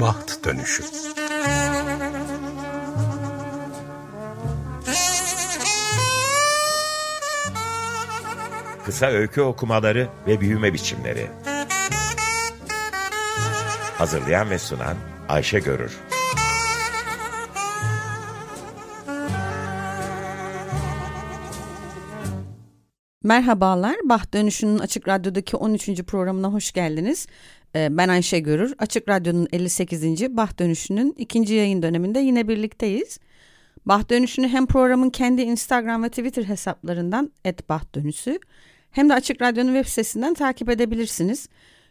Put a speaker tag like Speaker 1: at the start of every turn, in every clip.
Speaker 1: Baht Dönüşü
Speaker 2: Kısa öykü okumaları ve büyüme biçimleri Hazırlayan ve sunan Ayşe Görür
Speaker 3: Merhabalar, Baht Dönüşü'nün Açık Radyo'daki 13. programına hoş geldiniz. Ee, Ben Ayşe Görür. Açık Radyo'nun 58. Baht Dönüşü'nün ikinci yayın döneminde yine birlikteyiz. Baht Dönüşü'nü hem programın kendi Instagram ve Twitter hesaplarından @bahtdönüşü hem de Açık Radyo'nun web sitesinden takip edebilirsiniz.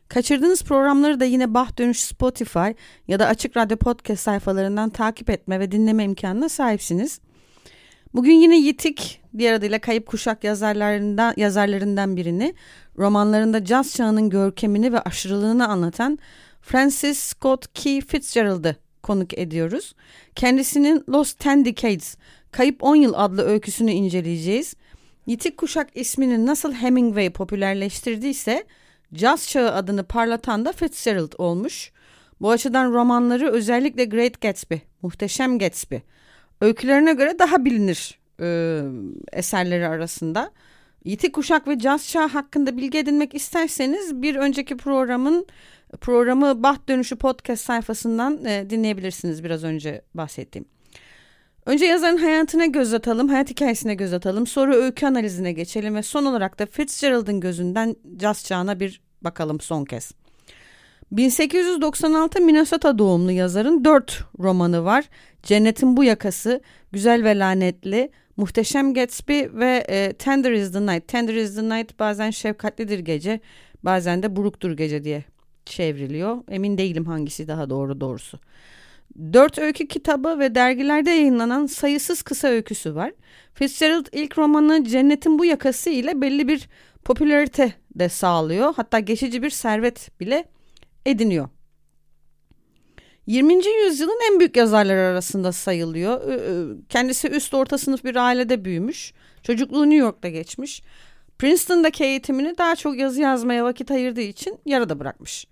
Speaker 3: Kaçırdığınız programları da yine Baht Dönüş Spotify ya da Açık Radyo podcast sayfalarından takip etme ve dinleme imkanına sahipsiniz. Bugün yine Yitik, diğer adıyla Kayıp Kuşak yazarlarından, yazarlarından birini, romanlarında caz çağının görkemini ve aşırılığını anlatan Francis Scott Key Fitzgerald'ı konuk ediyoruz. Kendisinin Lost Ten Decades, Kayıp 10 Yıl adlı öyküsünü inceleyeceğiz. Yitik Kuşak ismini nasıl Hemingway popülerleştirdiyse, caz çağı adını parlatan da Fitzgerald olmuş. Bu açıdan romanları özellikle Great Gatsby, Muhteşem Gatsby, öykülerine göre daha bilinir e, eserleri arasında. Yitik Kuşak ve Caz Çağı hakkında bilgi edinmek isterseniz bir önceki programın programı Baht Dönüşü podcast sayfasından e, dinleyebilirsiniz biraz önce bahsettiğim. Önce yazarın hayatına göz atalım, hayat hikayesine göz atalım, sonra öykü analizine geçelim ve son olarak da Fitzgerald'ın gözünden caz çağına bir bakalım son kez. 1896 Minnesota doğumlu yazarın dört romanı var. Cennetin Bu Yakası, Güzel ve Lanetli, Muhteşem Gatsby ve e, Tender is the Night. Tender is the Night bazen şefkatlidir gece, bazen de buruktur gece diye çevriliyor. Emin değilim hangisi daha doğru doğrusu. Dört öykü kitabı ve dergilerde yayınlanan sayısız kısa öyküsü var. Fitzgerald ilk romanı Cennetin Bu Yakası ile belli bir popülarite de sağlıyor. Hatta geçici bir servet bile ediniyor. 20. yüzyılın en büyük yazarları arasında sayılıyor. Kendisi üst orta sınıf bir ailede büyümüş. Çocukluğu New York'ta geçmiş. Princeton'daki eğitimini daha çok yazı yazmaya vakit ayırdığı için yarıda bırakmış.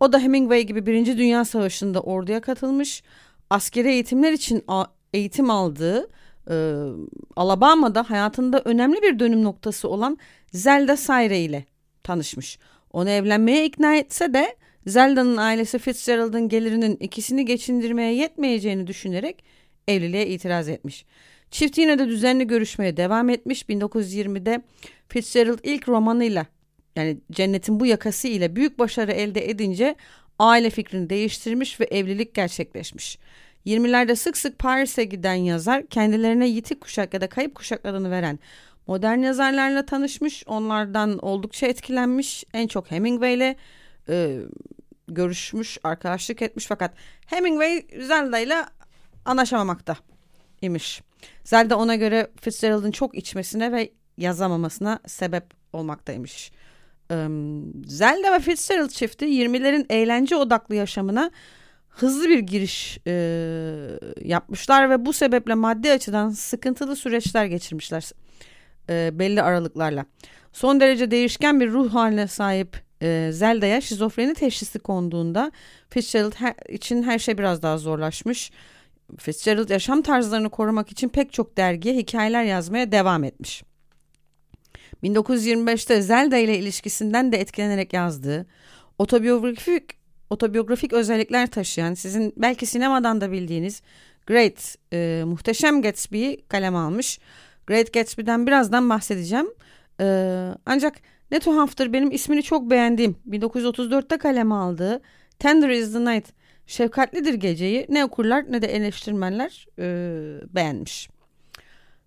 Speaker 3: O da Hemingway gibi Birinci Dünya Savaşı'nda orduya katılmış. Askeri eğitimler için eğitim aldığı e, Alabama'da hayatında önemli bir dönüm noktası olan Zelda Sayre ile tanışmış. Onu evlenmeye ikna etse de Zelda'nın ailesi Fitzgerald'ın gelirinin ikisini geçindirmeye yetmeyeceğini düşünerek evliliğe itiraz etmiş. Çift yine de düzenli görüşmeye devam etmiş. 1920'de Fitzgerald ilk romanıyla yani Cennetin Bu Yakası ile büyük başarı elde edince aile fikrini değiştirmiş ve evlilik gerçekleşmiş. 20'lerde sık sık Paris'e giden yazar kendilerine yitik kuşak ya da kayıp kuşak adını veren modern yazarlarla tanışmış. Onlardan oldukça etkilenmiş. En çok Hemingway ile e, görüşmüş, arkadaşlık etmiş fakat Hemingway Zelda ile anlaşamamakta imiş. Zelda ona göre Fitzgerald'ın çok içmesine ve yazamamasına sebep olmaktaymış. Zelda ve Fitzgerald çifti 20'lerin eğlence odaklı yaşamına hızlı bir giriş e, yapmışlar ve bu sebeple maddi açıdan sıkıntılı süreçler geçirmişler e, belli aralıklarla. Son derece değişken bir ruh haline sahip e, Zelda'ya şizofreni teşhisi konduğunda Fitzgerald her, için her şey biraz daha zorlaşmış. Fitzgerald yaşam tarzlarını korumak için pek çok dergiye hikayeler yazmaya devam etmiş. 1925'te Zelda ile ilişkisinden de etkilenerek yazdığı otobiyografik otobiyografik özellikler taşıyan sizin belki sinemadan da bildiğiniz Great e, Muhteşem Gatsby'yi kaleme almış. Great Gatsby'den birazdan bahsedeceğim. E, ancak ne tuhaftır benim ismini çok beğendiğim 1934'te kaleme aldığı Tender is the Night Şefkatlidir Geceyi ne okurlar ne de eleştirmenler e, beğenmiş.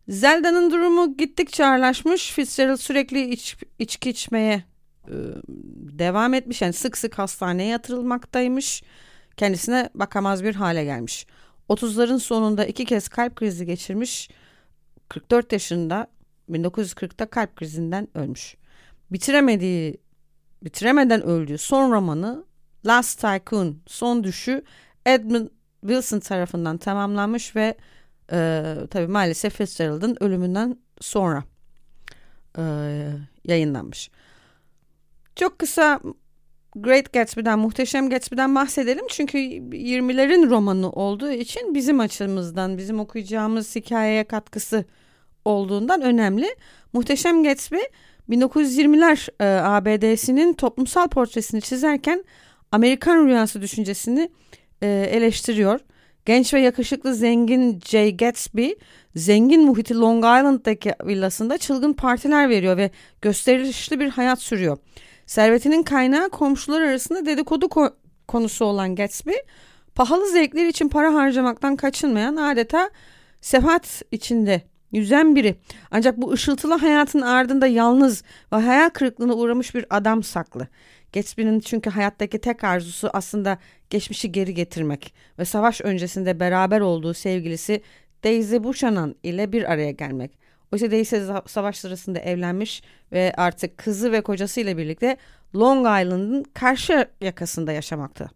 Speaker 3: Zelda'nın durumu gittikçe ağırlaşmış. Fitzgerald sürekli iç, içki içmeye e, devam etmiş. Yani sık sık hastaneye yatırılmaktaymış. Kendisine bakamaz bir hale gelmiş. 30'ların sonunda iki kez kalp krizi geçirmiş. 44 yaşında 1940'ta kalp krizinden ölmüş. Bitiremediği, bitiremeden öldüğü son romanı Last Tycoon, Son Düşü Edmund Wilson tarafından tamamlanmış ve e, tabii maalesef Fitzgerald'ın ölümünden sonra e, yayınlanmış. Çok kısa Great Gatsby'den, Muhteşem Gatsby'den bahsedelim. Çünkü 20'lerin romanı olduğu için bizim açımızdan, bizim okuyacağımız hikayeye katkısı olduğundan önemli. Muhteşem Gatsby 1920'ler e, ABD'sinin toplumsal portresini çizerken Amerikan rüyası düşüncesini e, eleştiriyor. Genç ve yakışıklı zengin Jay Gatsby zengin muhiti Long Island'daki villasında çılgın partiler veriyor ve gösterişli bir hayat sürüyor. Servetinin kaynağı komşular arasında dedikodu ko- konusu olan Gatsby, pahalı zevkler için para harcamaktan kaçınmayan adeta sefahat içinde yüzen biri. Ancak bu ışıltılı hayatın ardında yalnız ve hayal kırıklığına uğramış bir adam saklı. Gatsby'nin çünkü hayattaki tek arzusu aslında geçmişi geri getirmek ve savaş öncesinde beraber olduğu sevgilisi Daisy Buchanan ile bir araya gelmek. Oysa Daisy savaş sırasında evlenmiş ve artık kızı ve kocasıyla birlikte Long Island'ın karşı yakasında yaşamakta.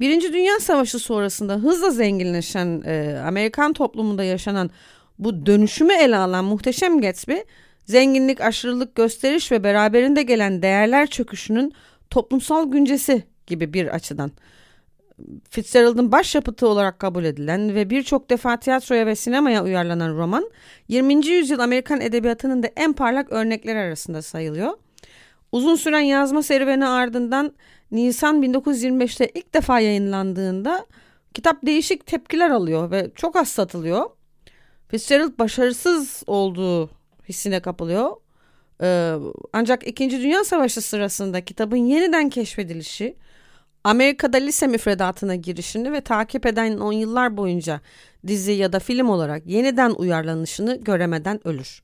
Speaker 3: Birinci Dünya Savaşı sonrasında hızla zenginleşen e, Amerikan toplumunda yaşanan bu dönüşümü ele alan muhteşem Gatsby, zenginlik, aşırılık, gösteriş ve beraberinde gelen değerler çöküşünün toplumsal güncesi gibi bir açıdan. Fitzgerald'ın başyapıtı olarak kabul edilen ve birçok defa tiyatroya ve sinemaya uyarlanan roman, 20. yüzyıl Amerikan edebiyatının da en parlak örnekler arasında sayılıyor. Uzun süren yazma serüveni ardından Nisan 1925'te ilk defa yayınlandığında kitap değişik tepkiler alıyor ve çok az satılıyor. Fitzgerald başarısız olduğu hissine kapılıyor. Ee, ancak İkinci Dünya Savaşı sırasında kitabın yeniden keşfedilişi, Amerika'da lise müfredatına girişini ve takip eden on yıllar boyunca dizi ya da film olarak yeniden uyarlanışını göremeden ölür.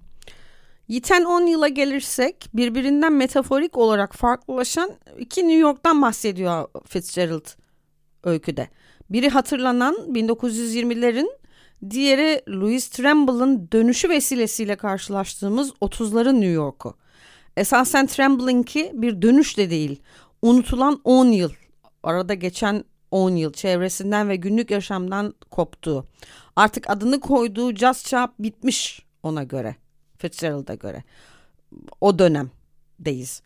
Speaker 3: Yiten 10 yıla gelirsek birbirinden metaforik olarak farklılaşan iki New York'tan bahsediyor Fitzgerald öyküde. Biri hatırlanan 1920'lerin, diğeri Louis Tremble'ın dönüşü vesilesiyle karşılaştığımız 30'ların New York'u. Esasen Tremble'ınki bir dönüş de değil, unutulan 10 yıl arada geçen 10 yıl çevresinden ve günlük yaşamdan koptuğu. Artık adını koyduğu caz çap bitmiş ona göre. Fitzgerald'a göre. O dönemdeyiz.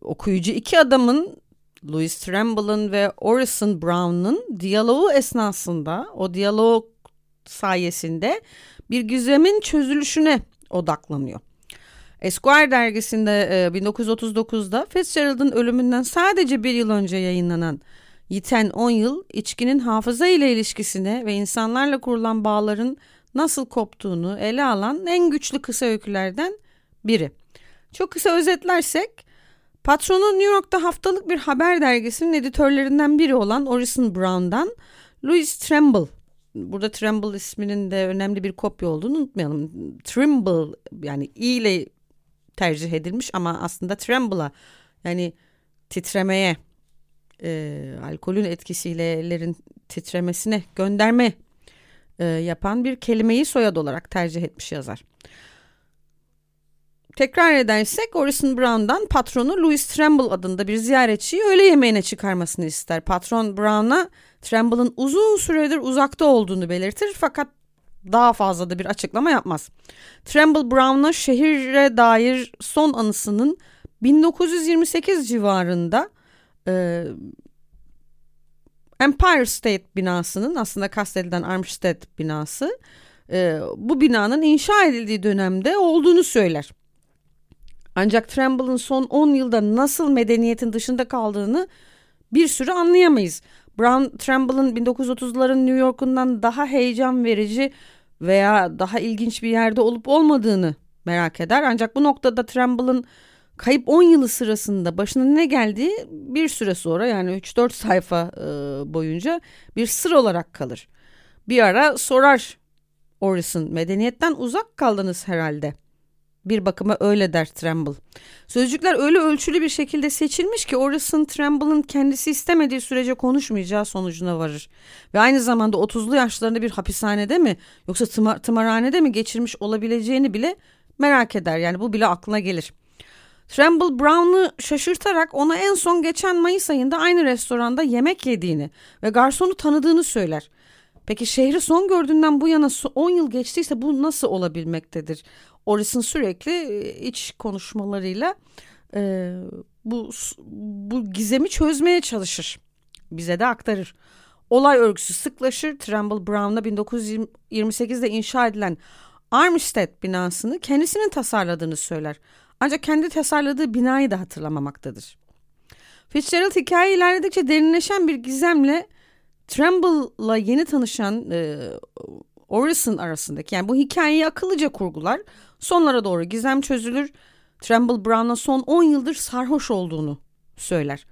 Speaker 3: Okuyucu iki adamın Louis Tremble'ın ve Orison Brown'un diyaloğu esnasında o diyalog sayesinde bir gizlemin çözülüşüne odaklanıyor. Esquire dergisinde 1939'da e, Fitzgerald'ın ölümünden sadece bir yıl önce yayınlanan Yiten 10 yıl içkinin hafıza ile ilişkisine ve insanlarla kurulan bağların nasıl koptuğunu ele alan en güçlü kısa öykülerden biri. Çok kısa özetlersek patronu New York'ta haftalık bir haber dergisinin editörlerinden biri olan Orison Brown'dan Louis Tremble burada Tremble isminin de önemli bir kopya olduğunu unutmayalım. Trimble yani i ile tercih edilmiş ama aslında tremble'a yani titremeye e, alkolün etkisiyle ellerin titremesine gönderme e, yapan bir kelimeyi soyad olarak tercih etmiş yazar. Tekrar edersek Orison Brown'dan patronu Louis Tremble adında bir ziyaretçiyi öğle yemeğine çıkarmasını ister. Patron Brown'a Tremble'ın uzun süredir uzakta olduğunu belirtir fakat daha fazla da bir açıklama yapmaz. Tremble Brown'a şehire dair son anısının 1928 civarında e, Empire State binasının aslında kastedilen Armstead binası e, bu binanın inşa edildiği dönemde olduğunu söyler. Ancak Tremble'ın son 10 yılda nasıl medeniyetin dışında kaldığını bir sürü anlayamayız. Brown Tremble'ın 1930'ların New York'undan daha heyecan verici veya daha ilginç bir yerde olup olmadığını merak eder. Ancak bu noktada Tremble'ın kayıp 10 yılı sırasında başına ne geldiği bir süre sonra yani 3-4 sayfa e, boyunca bir sır olarak kalır. Bir ara sorar Orison medeniyetten uzak kaldınız herhalde. Bir bakıma öyle der Tremble. Sözcükler öyle ölçülü bir şekilde seçilmiş ki Orison Tremble'ın kendisi istemediği sürece konuşmayacağı sonucuna varır. Ve aynı zamanda 30'lu yaşlarında bir hapishanede mi yoksa tımar, tımarhanede mi geçirmiş olabileceğini bile merak eder. Yani bu bile aklına gelir. Tremble Brown'u şaşırtarak ona en son geçen Mayıs ayında aynı restoranda yemek yediğini ve garsonu tanıdığını söyler. Peki şehri son gördüğünden bu yana 10 yıl geçtiyse bu nasıl olabilmektedir? Orison sürekli iç konuşmalarıyla e, bu bu gizemi çözmeye çalışır. Bize de aktarır. Olay örgüsü sıklaşır. Trumbull Brown'la 1928'de inşa edilen Armistead binasını kendisinin tasarladığını söyler. Ancak kendi tasarladığı binayı da hatırlamamaktadır. Fitzgerald hikaye ilerledikçe derinleşen bir gizemle Tremble'la yeni tanışan e, Orison arasındaki yani bu hikayeyi akıllıca kurgular. Sonlara doğru gizem çözülür. Tremble Brown'a son 10 yıldır sarhoş olduğunu söyler.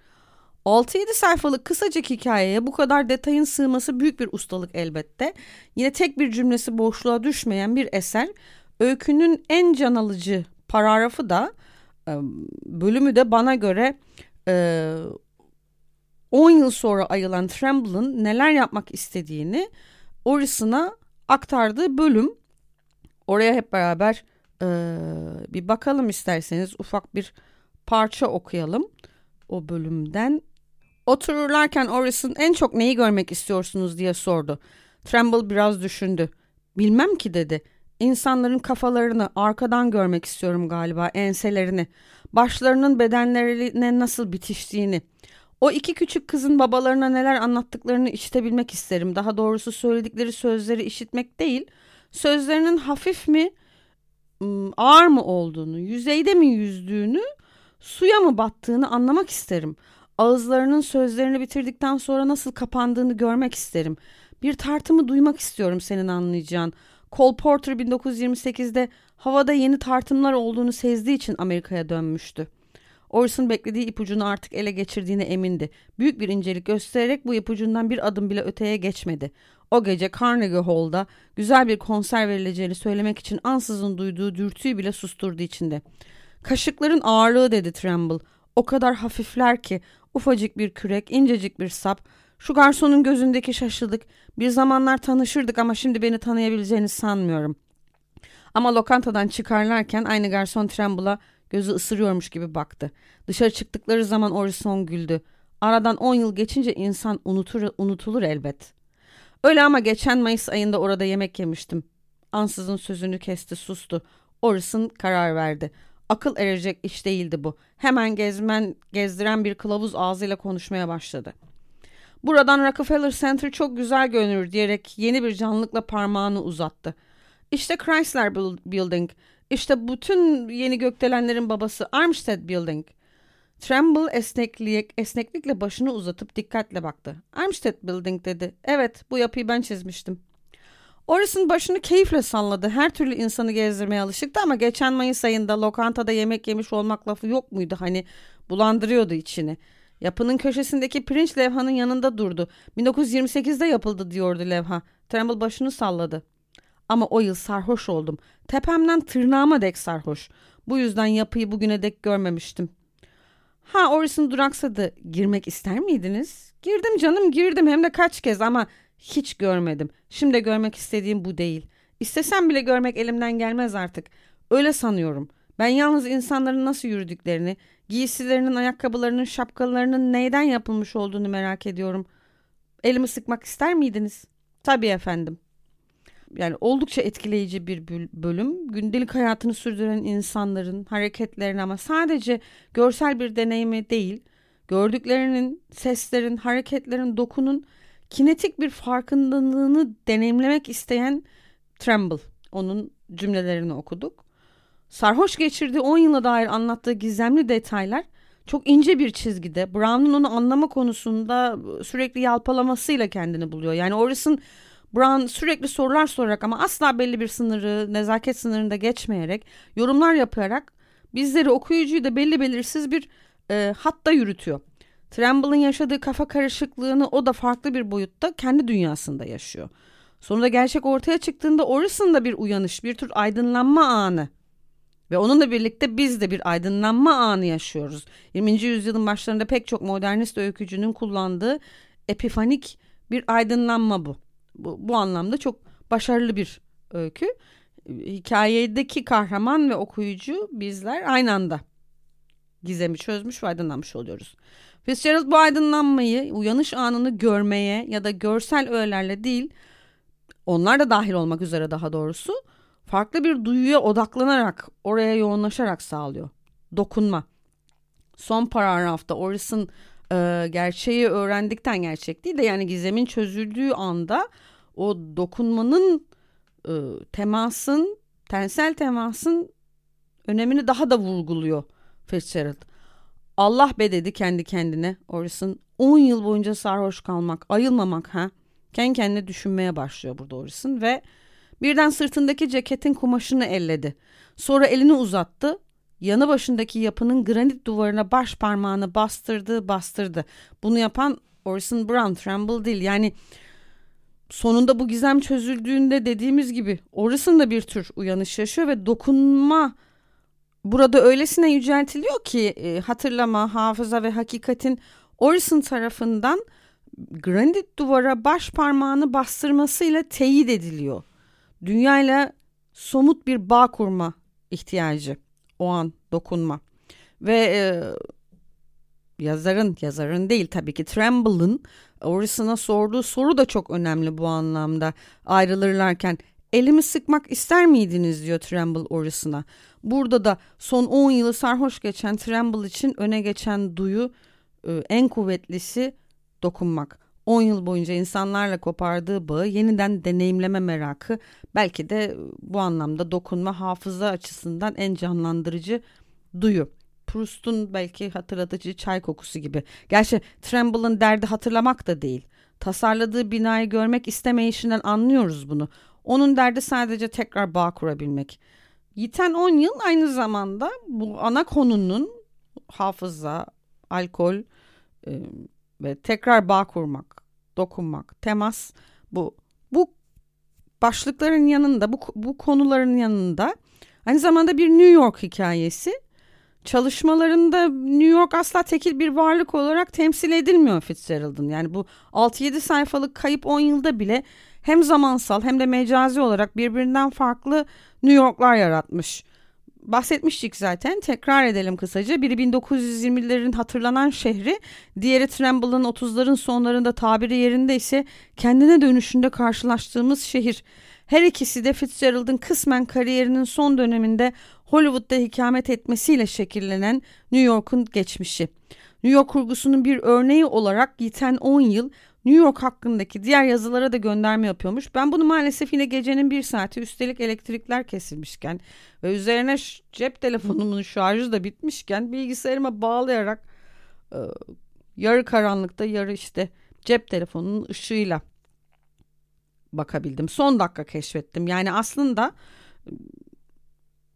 Speaker 3: 6-7 sayfalık kısacık hikayeye bu kadar detayın sığması büyük bir ustalık elbette. Yine tek bir cümlesi boşluğa düşmeyen bir eser. Öykünün en can alıcı paragrafı da bölümü de bana göre 10 yıl sonra ayılan Tremble'ın neler yapmak istediğini Orison'a aktardığı bölüm. Oraya hep beraber bir bakalım isterseniz ufak bir parça okuyalım o bölümden. Otururlarken Orison en çok neyi görmek istiyorsunuz diye sordu. Tremble biraz düşündü. Bilmem ki dedi. İnsanların kafalarını arkadan görmek istiyorum galiba, enselerini. Başlarının bedenlerine nasıl bitiştiğini. O iki küçük kızın babalarına neler anlattıklarını işitebilmek isterim. Daha doğrusu söyledikleri sözleri işitmek değil, sözlerinin hafif mi, ağır mı olduğunu, yüzeyde mi yüzdüğünü, suya mı battığını anlamak isterim. Ağızlarının sözlerini bitirdikten sonra nasıl kapandığını görmek isterim. Bir tartımı duymak istiyorum senin anlayacağın. Cole Porter 1928'de havada yeni tartımlar olduğunu sezdiği için Amerika'ya dönmüştü. Orson beklediği ipucunu artık ele geçirdiğine emindi. Büyük bir incelik göstererek bu ipucundan bir adım bile öteye geçmedi. O gece Carnegie Hall'da güzel bir konser verileceğini söylemek için ansızın duyduğu dürtüyü bile susturdu içinde. Kaşıkların ağırlığı dedi Tremble. O kadar hafifler ki ufacık bir kürek, incecik bir sap. Şu garsonun gözündeki şaşılık. Bir zamanlar tanışırdık ama şimdi beni tanıyabileceğini sanmıyorum. Ama lokantadan çıkarlarken aynı garson Tremble'a gözü ısırıyormuş gibi baktı. Dışarı çıktıkları zaman Orison güldü. Aradan on yıl geçince insan unutur, unutulur elbet. Öyle ama geçen Mayıs ayında orada yemek yemiştim. Ansızın sözünü kesti sustu. Orison karar verdi. Akıl erecek iş değildi bu. Hemen gezmen, gezdiren bir kılavuz ağzıyla konuşmaya başladı. Buradan Rockefeller Center çok güzel görünür diyerek yeni bir canlılıkla parmağını uzattı. İşte Chrysler Building, işte bütün yeni gökdelenlerin babası Armstead Building. Tremble esneklik, esneklikle başını uzatıp dikkatle baktı. Armstead Building dedi. Evet bu yapıyı ben çizmiştim. Orison başını keyifle salladı. Her türlü insanı gezdirmeye alışıktı ama geçen Mayıs ayında lokantada yemek yemiş olmak lafı yok muydu? Hani bulandırıyordu içini. Yapının köşesindeki pirinç levhanın yanında durdu. 1928'de yapıldı diyordu levha. Tremble başını salladı. Ama o yıl sarhoş oldum. Tepemden tırnağıma dek sarhoş. Bu yüzden yapıyı bugüne dek görmemiştim. Ha Orison duraksadı. Girmek ister miydiniz? Girdim canım girdim hem de kaç kez ama hiç görmedim. Şimdi görmek istediğim bu değil. İstesem bile görmek elimden gelmez artık. Öyle sanıyorum. Ben yalnız insanların nasıl yürüdüklerini, giysilerinin, ayakkabılarının, şapkalarının neyden yapılmış olduğunu merak ediyorum. Elimi sıkmak ister miydiniz? Tabii efendim. Yani oldukça etkileyici bir bölüm. Gündelik hayatını sürdüren insanların hareketlerini ama sadece görsel bir deneyimi değil, gördüklerinin, seslerin, hareketlerin, dokunun kinetik bir farkındalığını deneyimlemek isteyen Tremble. Onun cümlelerini okuduk. Sarhoş geçirdiği 10 yıla dair anlattığı gizemli detaylar çok ince bir çizgide. Brown'un onu anlama konusunda sürekli yalpalamasıyla kendini buluyor. Yani Orison Brown sürekli sorular sorarak ama asla belli bir sınırı, nezaket sınırında geçmeyerek, yorumlar yaparak bizleri okuyucuyu da belli belirsiz bir e, hatta yürütüyor. Tremble'ın yaşadığı kafa karışıklığını o da farklı bir boyutta kendi dünyasında yaşıyor. Sonunda gerçek ortaya çıktığında Orison'da bir uyanış, bir tür aydınlanma anı. Ve onunla birlikte biz de bir aydınlanma anı yaşıyoruz. 20. yüzyılın başlarında pek çok modernist öykücünün kullandığı epifanik bir aydınlanma bu. Bu, bu anlamda çok başarılı bir öykü. Hikayedeki kahraman ve okuyucu bizler aynı anda gizemi çözmüş ve aydınlanmış oluyoruz. Fitzgerald bu aydınlanmayı, uyanış anını görmeye ya da görsel öğelerle değil, onlar da dahil olmak üzere daha doğrusu, farklı bir duyuya odaklanarak, oraya yoğunlaşarak sağlıyor. Dokunma. son paragrafta Orison e, gerçeği öğrendikten gerçek değil de yani gizemin çözüldüğü anda o dokunmanın e, temasın tensel temasın önemini daha da vurguluyor Fitzgerald. Allah be dedi kendi kendine Orison 10 yıl boyunca sarhoş kalmak ayılmamak ha kendi kendine düşünmeye başlıyor burada Orison ve birden sırtındaki ceketin kumaşını elledi. Sonra elini uzattı yanı başındaki yapının granit duvarına baş parmağını bastırdı bastırdı. Bunu yapan Orson Brown, Tremble değil. Yani sonunda bu gizem çözüldüğünde dediğimiz gibi Orson da bir tür uyanış yaşıyor ve dokunma burada öylesine yüceltiliyor ki e, hatırlama, hafıza ve hakikatin Orson tarafından granit duvara baş parmağını bastırmasıyla teyit ediliyor. Dünyayla somut bir bağ kurma ihtiyacı o an dokunma. Ve e, yazarın, yazarın değil tabii ki Tremble'ın Orison'a sorduğu soru da çok önemli bu anlamda. Ayrılırlarken elimi sıkmak ister miydiniz diyor Tremble Orison'a. Burada da son 10 yılı sarhoş geçen Tremble için öne geçen duyu e, en kuvvetlisi dokunmak. 10 yıl boyunca insanlarla kopardığı bağı yeniden deneyimleme merakı belki de bu anlamda dokunma hafıza açısından en canlandırıcı duyu. Proust'un belki hatırlatıcı çay kokusu gibi. Gerçi Tremble'ın derdi hatırlamak da değil. Tasarladığı binayı görmek istemeyişinden anlıyoruz bunu. Onun derdi sadece tekrar bağ kurabilmek. Yiten 10 yıl aynı zamanda bu ana konunun hafıza, alkol e, ve tekrar bağ kurmak, dokunmak, temas bu bu başlıkların yanında bu bu konuların yanında aynı zamanda bir New York hikayesi. Çalışmalarında New York asla tekil bir varlık olarak temsil edilmiyor Fitzgerald'ın. Yani bu 6-7 sayfalık kayıp 10 yılda bile hem zamansal hem de mecazi olarak birbirinden farklı New York'lar yaratmış bahsetmiştik zaten. Tekrar edelim kısaca. Biri 1920'lerin hatırlanan şehri, diğeri Tremble'ın 30'ların sonlarında tabiri yerinde ise kendine dönüşünde karşılaştığımız şehir. Her ikisi de Fitzgerald'ın kısmen kariyerinin son döneminde Hollywood'da hikamet etmesiyle şekillenen New York'un geçmişi. New York kurgusunun bir örneği olarak yiten 10 yıl New York hakkındaki diğer yazılara da gönderme yapıyormuş. Ben bunu maalesef yine gecenin bir saati üstelik elektrikler kesilmişken ve üzerine cep telefonumun şarjı da bitmişken bilgisayarıma bağlayarak e, yarı karanlıkta yarı işte cep telefonunun ışığıyla bakabildim. Son dakika keşfettim. Yani aslında e,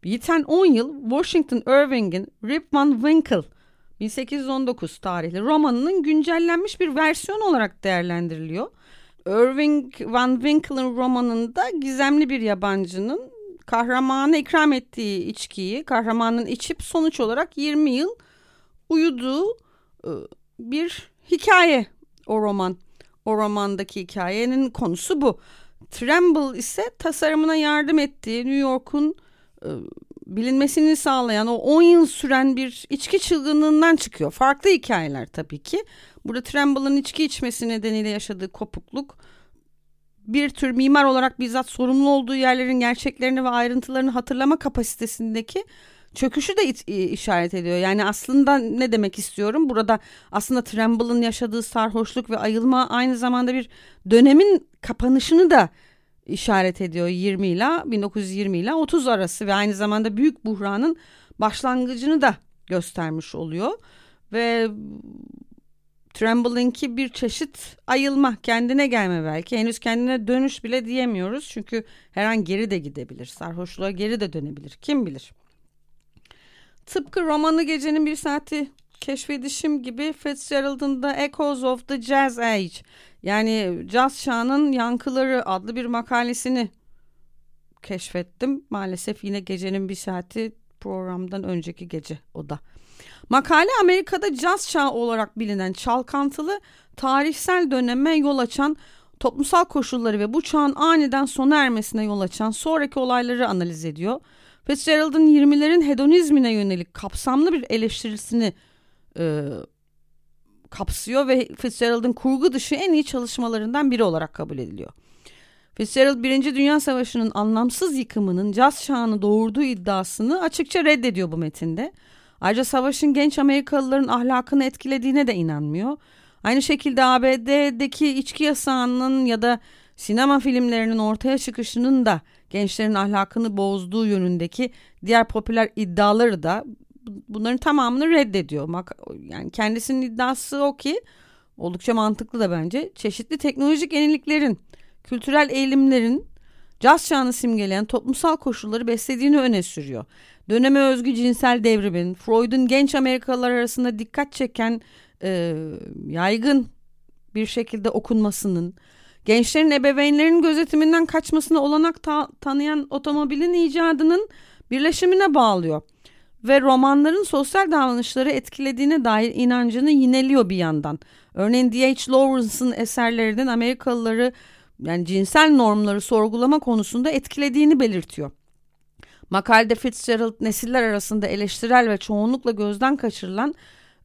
Speaker 3: yiten 10 yıl Washington Irving'in Rip Van Winkle 1819 tarihli romanının güncellenmiş bir versiyon olarak değerlendiriliyor. Irving Van Winkle'ın romanında gizemli bir yabancının kahramanı ikram ettiği içkiyi kahramanın içip sonuç olarak 20 yıl uyuduğu e, bir hikaye o roman. O romandaki hikayenin konusu bu. Tremble ise tasarımına yardım ettiği New York'un e, bilinmesini sağlayan o 10 yıl süren bir içki çılgınlığından çıkıyor. Farklı hikayeler tabii ki. Burada Tremble'ın içki içmesi nedeniyle yaşadığı kopukluk bir tür mimar olarak bizzat sorumlu olduğu yerlerin gerçeklerini ve ayrıntılarını hatırlama kapasitesindeki çöküşü de işaret ediyor. Yani aslında ne demek istiyorum? Burada aslında Tremble'ın yaşadığı sarhoşluk ve ayılma aynı zamanda bir dönemin kapanışını da işaret ediyor 20 ile 1920 ile 30 arası ve aynı zamanda büyük buhranın başlangıcını da göstermiş oluyor ve Tremble'inki bir çeşit ayılma, kendine gelme belki. Henüz kendine dönüş bile diyemiyoruz. Çünkü her an geri de gidebilir. Sarhoşluğa geri de dönebilir. Kim bilir. Tıpkı romanı Gecenin Bir Saati keşfedişim gibi Fitzgerald'ın da Echoes of the Jazz Age yani Caz Çağı'nın Yankıları adlı bir makalesini keşfettim. Maalesef yine gecenin bir saati programdan önceki gece o da. Makale Amerika'da caz çağı olarak bilinen çalkantılı tarihsel döneme yol açan toplumsal koşulları ve bu çağın aniden sona ermesine yol açan sonraki olayları analiz ediyor. Fitzgerald'ın 20'lerin hedonizmine yönelik kapsamlı bir eleştirisini e, kapsıyor ve Fitzgerald'ın kurgu dışı en iyi çalışmalarından biri olarak kabul ediliyor. Fitzgerald Birinci Dünya Savaşı'nın anlamsız yıkımının caz çağını doğurduğu iddiasını açıkça reddediyor bu metinde. Ayrıca savaşın genç Amerikalıların ahlakını etkilediğine de inanmıyor. Aynı şekilde ABD'deki içki yasağının ya da sinema filmlerinin ortaya çıkışının da gençlerin ahlakını bozduğu yönündeki diğer popüler iddiaları da bunların tamamını reddediyor. Yani kendisinin iddiası o ki oldukça mantıklı da bence. Çeşitli teknolojik yeniliklerin, kültürel eğilimlerin caz çağını simgeleyen toplumsal koşulları beslediğini öne sürüyor. Döneme özgü cinsel devrimin, Freud'un genç Amerikalılar arasında dikkat çeken e, yaygın bir şekilde okunmasının, gençlerin ebeveynlerin gözetiminden kaçmasına olanak ta- tanıyan otomobilin icadının birleşimine bağlıyor. Ve romanların sosyal davranışları etkilediğine dair inancını yineliyor bir yandan. Örneğin D.H. Lawrence'ın eserlerinin Amerikalıları yani cinsel normları sorgulama konusunda etkilediğini belirtiyor. Makalede Fitzgerald nesiller arasında eleştirel ve çoğunlukla gözden kaçırılan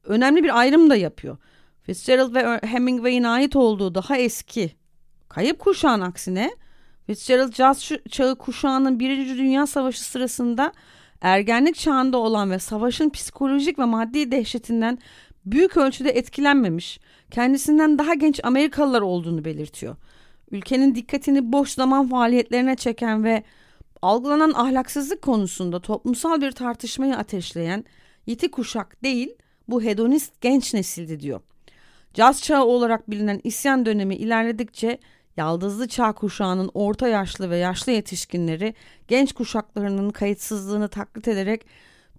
Speaker 3: önemli bir ayrım da yapıyor. Fitzgerald ve Hemingway'in ait olduğu daha eski kayıp kuşağın aksine Fitzgerald caz çağı kuşağının Birinci Dünya Savaşı sırasında ergenlik çağında olan ve savaşın psikolojik ve maddi dehşetinden büyük ölçüde etkilenmemiş, kendisinden daha genç Amerikalılar olduğunu belirtiyor. Ülkenin dikkatini boş zaman faaliyetlerine çeken ve algılanan ahlaksızlık konusunda toplumsal bir tartışmayı ateşleyen yiti kuşak değil, bu hedonist genç nesildi diyor. Caz çağı olarak bilinen isyan dönemi ilerledikçe Yaldızlı Çağ kuşağının orta yaşlı ve yaşlı yetişkinleri genç kuşaklarının kayıtsızlığını taklit ederek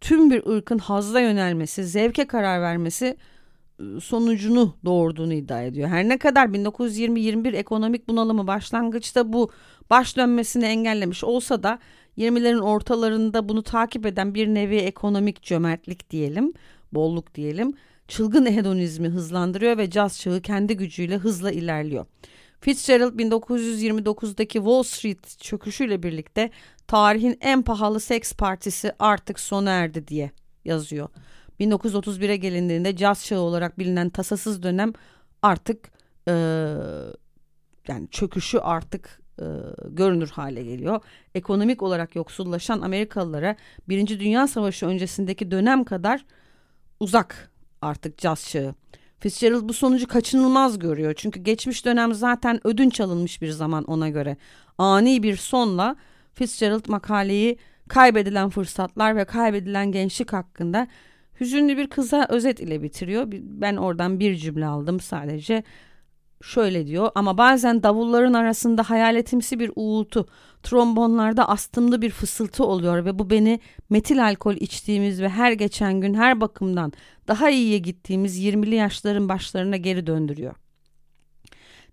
Speaker 3: tüm bir ırkın hazla yönelmesi, zevke karar vermesi ıı, sonucunu doğurduğunu iddia ediyor. Her ne kadar 1920-21 ekonomik bunalımı başlangıçta bu baş dönmesini engellemiş olsa da 20'lerin ortalarında bunu takip eden bir nevi ekonomik cömertlik diyelim, bolluk diyelim, çılgın hedonizmi hızlandırıyor ve caz çağı kendi gücüyle hızla ilerliyor. Fitzgerald 1929'daki Wall Street çöküşüyle birlikte tarihin en pahalı seks partisi artık sona erdi diye yazıyor. 1931'e gelindiğinde caz çağı olarak bilinen tasasız dönem artık e, yani çöküşü artık e, görünür hale geliyor. Ekonomik olarak yoksullaşan Amerikalılara Birinci Dünya Savaşı öncesindeki dönem kadar uzak artık caz çağı. Fitzgerald bu sonucu kaçınılmaz görüyor. Çünkü geçmiş dönem zaten ödünç alınmış bir zaman ona göre. Ani bir sonla Fitzgerald makaleyi kaybedilen fırsatlar ve kaybedilen gençlik hakkında hüzünlü bir kıza özet ile bitiriyor. Ben oradan bir cümle aldım sadece. Şöyle diyor ama bazen davulların arasında hayaletimsi bir uğultu, trombonlarda astımlı bir fısıltı oluyor ve bu beni metil alkol içtiğimiz ve her geçen gün her bakımdan daha iyiye gittiğimiz 20'li yaşların başlarına geri döndürüyor.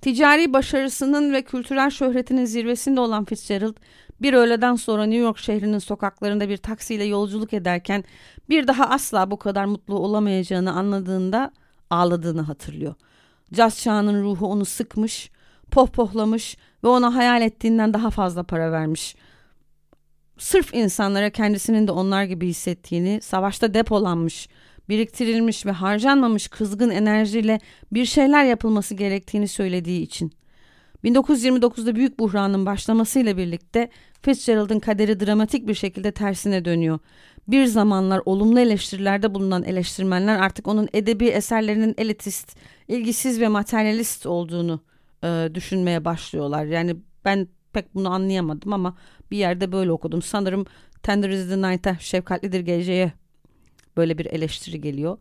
Speaker 3: Ticari başarısının ve kültürel şöhretinin zirvesinde olan Fitzgerald bir öğleden sonra New York şehrinin sokaklarında bir taksiyle yolculuk ederken bir daha asla bu kadar mutlu olamayacağını anladığında ağladığını hatırlıyor. Caz çağının ruhu onu sıkmış, pohpohlamış ve ona hayal ettiğinden daha fazla para vermiş. Sırf insanlara kendisinin de onlar gibi hissettiğini, savaşta depolanmış, biriktirilmiş ve harcanmamış kızgın enerjiyle bir şeyler yapılması gerektiğini söylediği için. 1929'da büyük buhranın başlamasıyla birlikte Fitzgerald'ın kaderi dramatik bir şekilde tersine dönüyor. Bir zamanlar olumlu eleştirilerde bulunan eleştirmenler artık onun edebi eserlerinin elitist, ilgisiz ve materyalist olduğunu e, düşünmeye başlıyorlar. Yani ben pek bunu anlayamadım ama bir yerde böyle okudum. Sanırım Tender is the Night'a şefkatlidir geceye böyle bir eleştiri geliyor.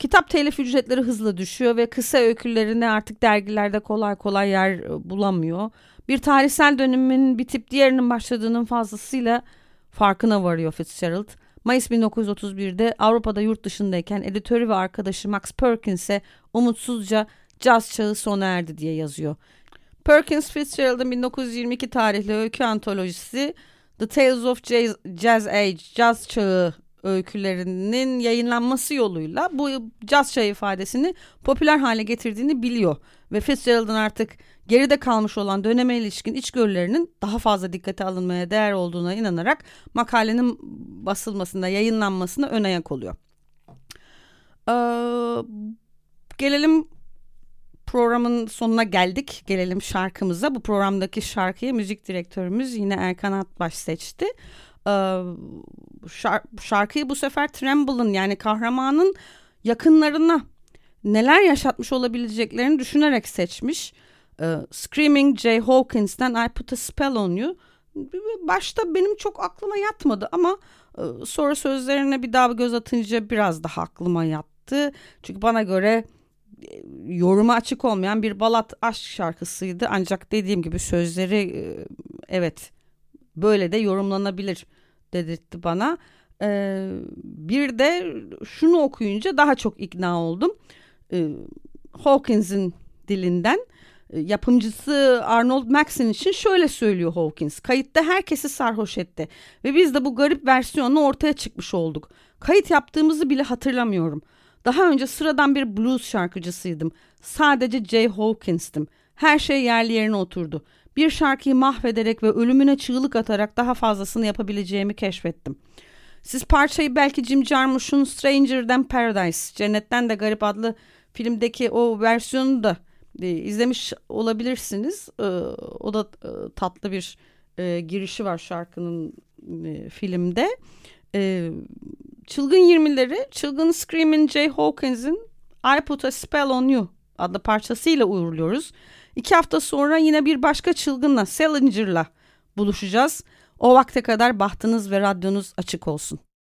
Speaker 3: Kitap telif ücretleri hızla düşüyor ve kısa öykülerine artık dergilerde kolay kolay yer e, bulamıyor. Bir tarihsel dönemin bitip diğerinin başladığının fazlasıyla farkına varıyor Fitzgerald. Mayıs 1931'de Avrupa'da yurt dışındayken editörü ve arkadaşı Max Perkins'e umutsuzca caz çağı sona erdi diye yazıyor. Perkins Fitzgerald'ın 1922 tarihli öykü antolojisi The Tales of Jazz, Jazz Age, Caz Çağı öykülerinin yayınlanması yoluyla bu caz çağı ifadesini popüler hale getirdiğini biliyor. Ve Fitzgerald'ın artık geride kalmış olan döneme ilişkin içgörülerinin daha fazla dikkate alınmaya değer olduğuna inanarak makalenin basılmasında, yayınlanmasına ön ayak oluyor. Ee, gelelim programın sonuna geldik. Gelelim şarkımıza. Bu programdaki şarkıyı müzik direktörümüz yine Erkan Atbaş seçti. Ee, şarkıyı bu sefer Tremble'ın yani kahramanın yakınlarına neler yaşatmış olabileceklerini düşünerek seçmiş. Ee, Screaming Jay Hawkins'ten I Put a Spell on You. Başta benim çok aklıma yatmadı ama e, sonra sözlerine bir daha göz atınca biraz daha aklıma yattı. Çünkü bana göre e, yoruma açık olmayan bir balat aşk şarkısıydı. Ancak dediğim gibi sözleri e, evet böyle de yorumlanabilir dedirtti bana. Bir de şunu okuyunca daha çok ikna oldum. Hawkins'in dilinden yapımcısı Arnold Maxon için şöyle söylüyor Hawkins. Kayıtta herkesi sarhoş etti ve biz de bu garip versiyonla ortaya çıkmış olduk. Kayıt yaptığımızı bile hatırlamıyorum. Daha önce sıradan bir blues şarkıcısıydım. Sadece Jay Hawkins'tim. Her şey yerli yerine oturdu. Bir şarkıyı mahvederek ve ölümüne çığlık atarak daha fazlasını yapabileceğimi keşfettim. Siz parçayı belki Jim Jarmusch'un Stranger Than Paradise, Cennetten de Garip adlı filmdeki o versiyonu da e, izlemiş olabilirsiniz. E, o da e, tatlı bir girişi var şarkının filmde. Çılgın 20'leri Çılgın Screaming Jay Hawkins'in I Put a Spell on You adlı parçasıyla uğurluyoruz. İki hafta sonra yine bir başka çılgınla Salinger'la buluşacağız. O vakte kadar bahtınız ve radyonuz açık olsun.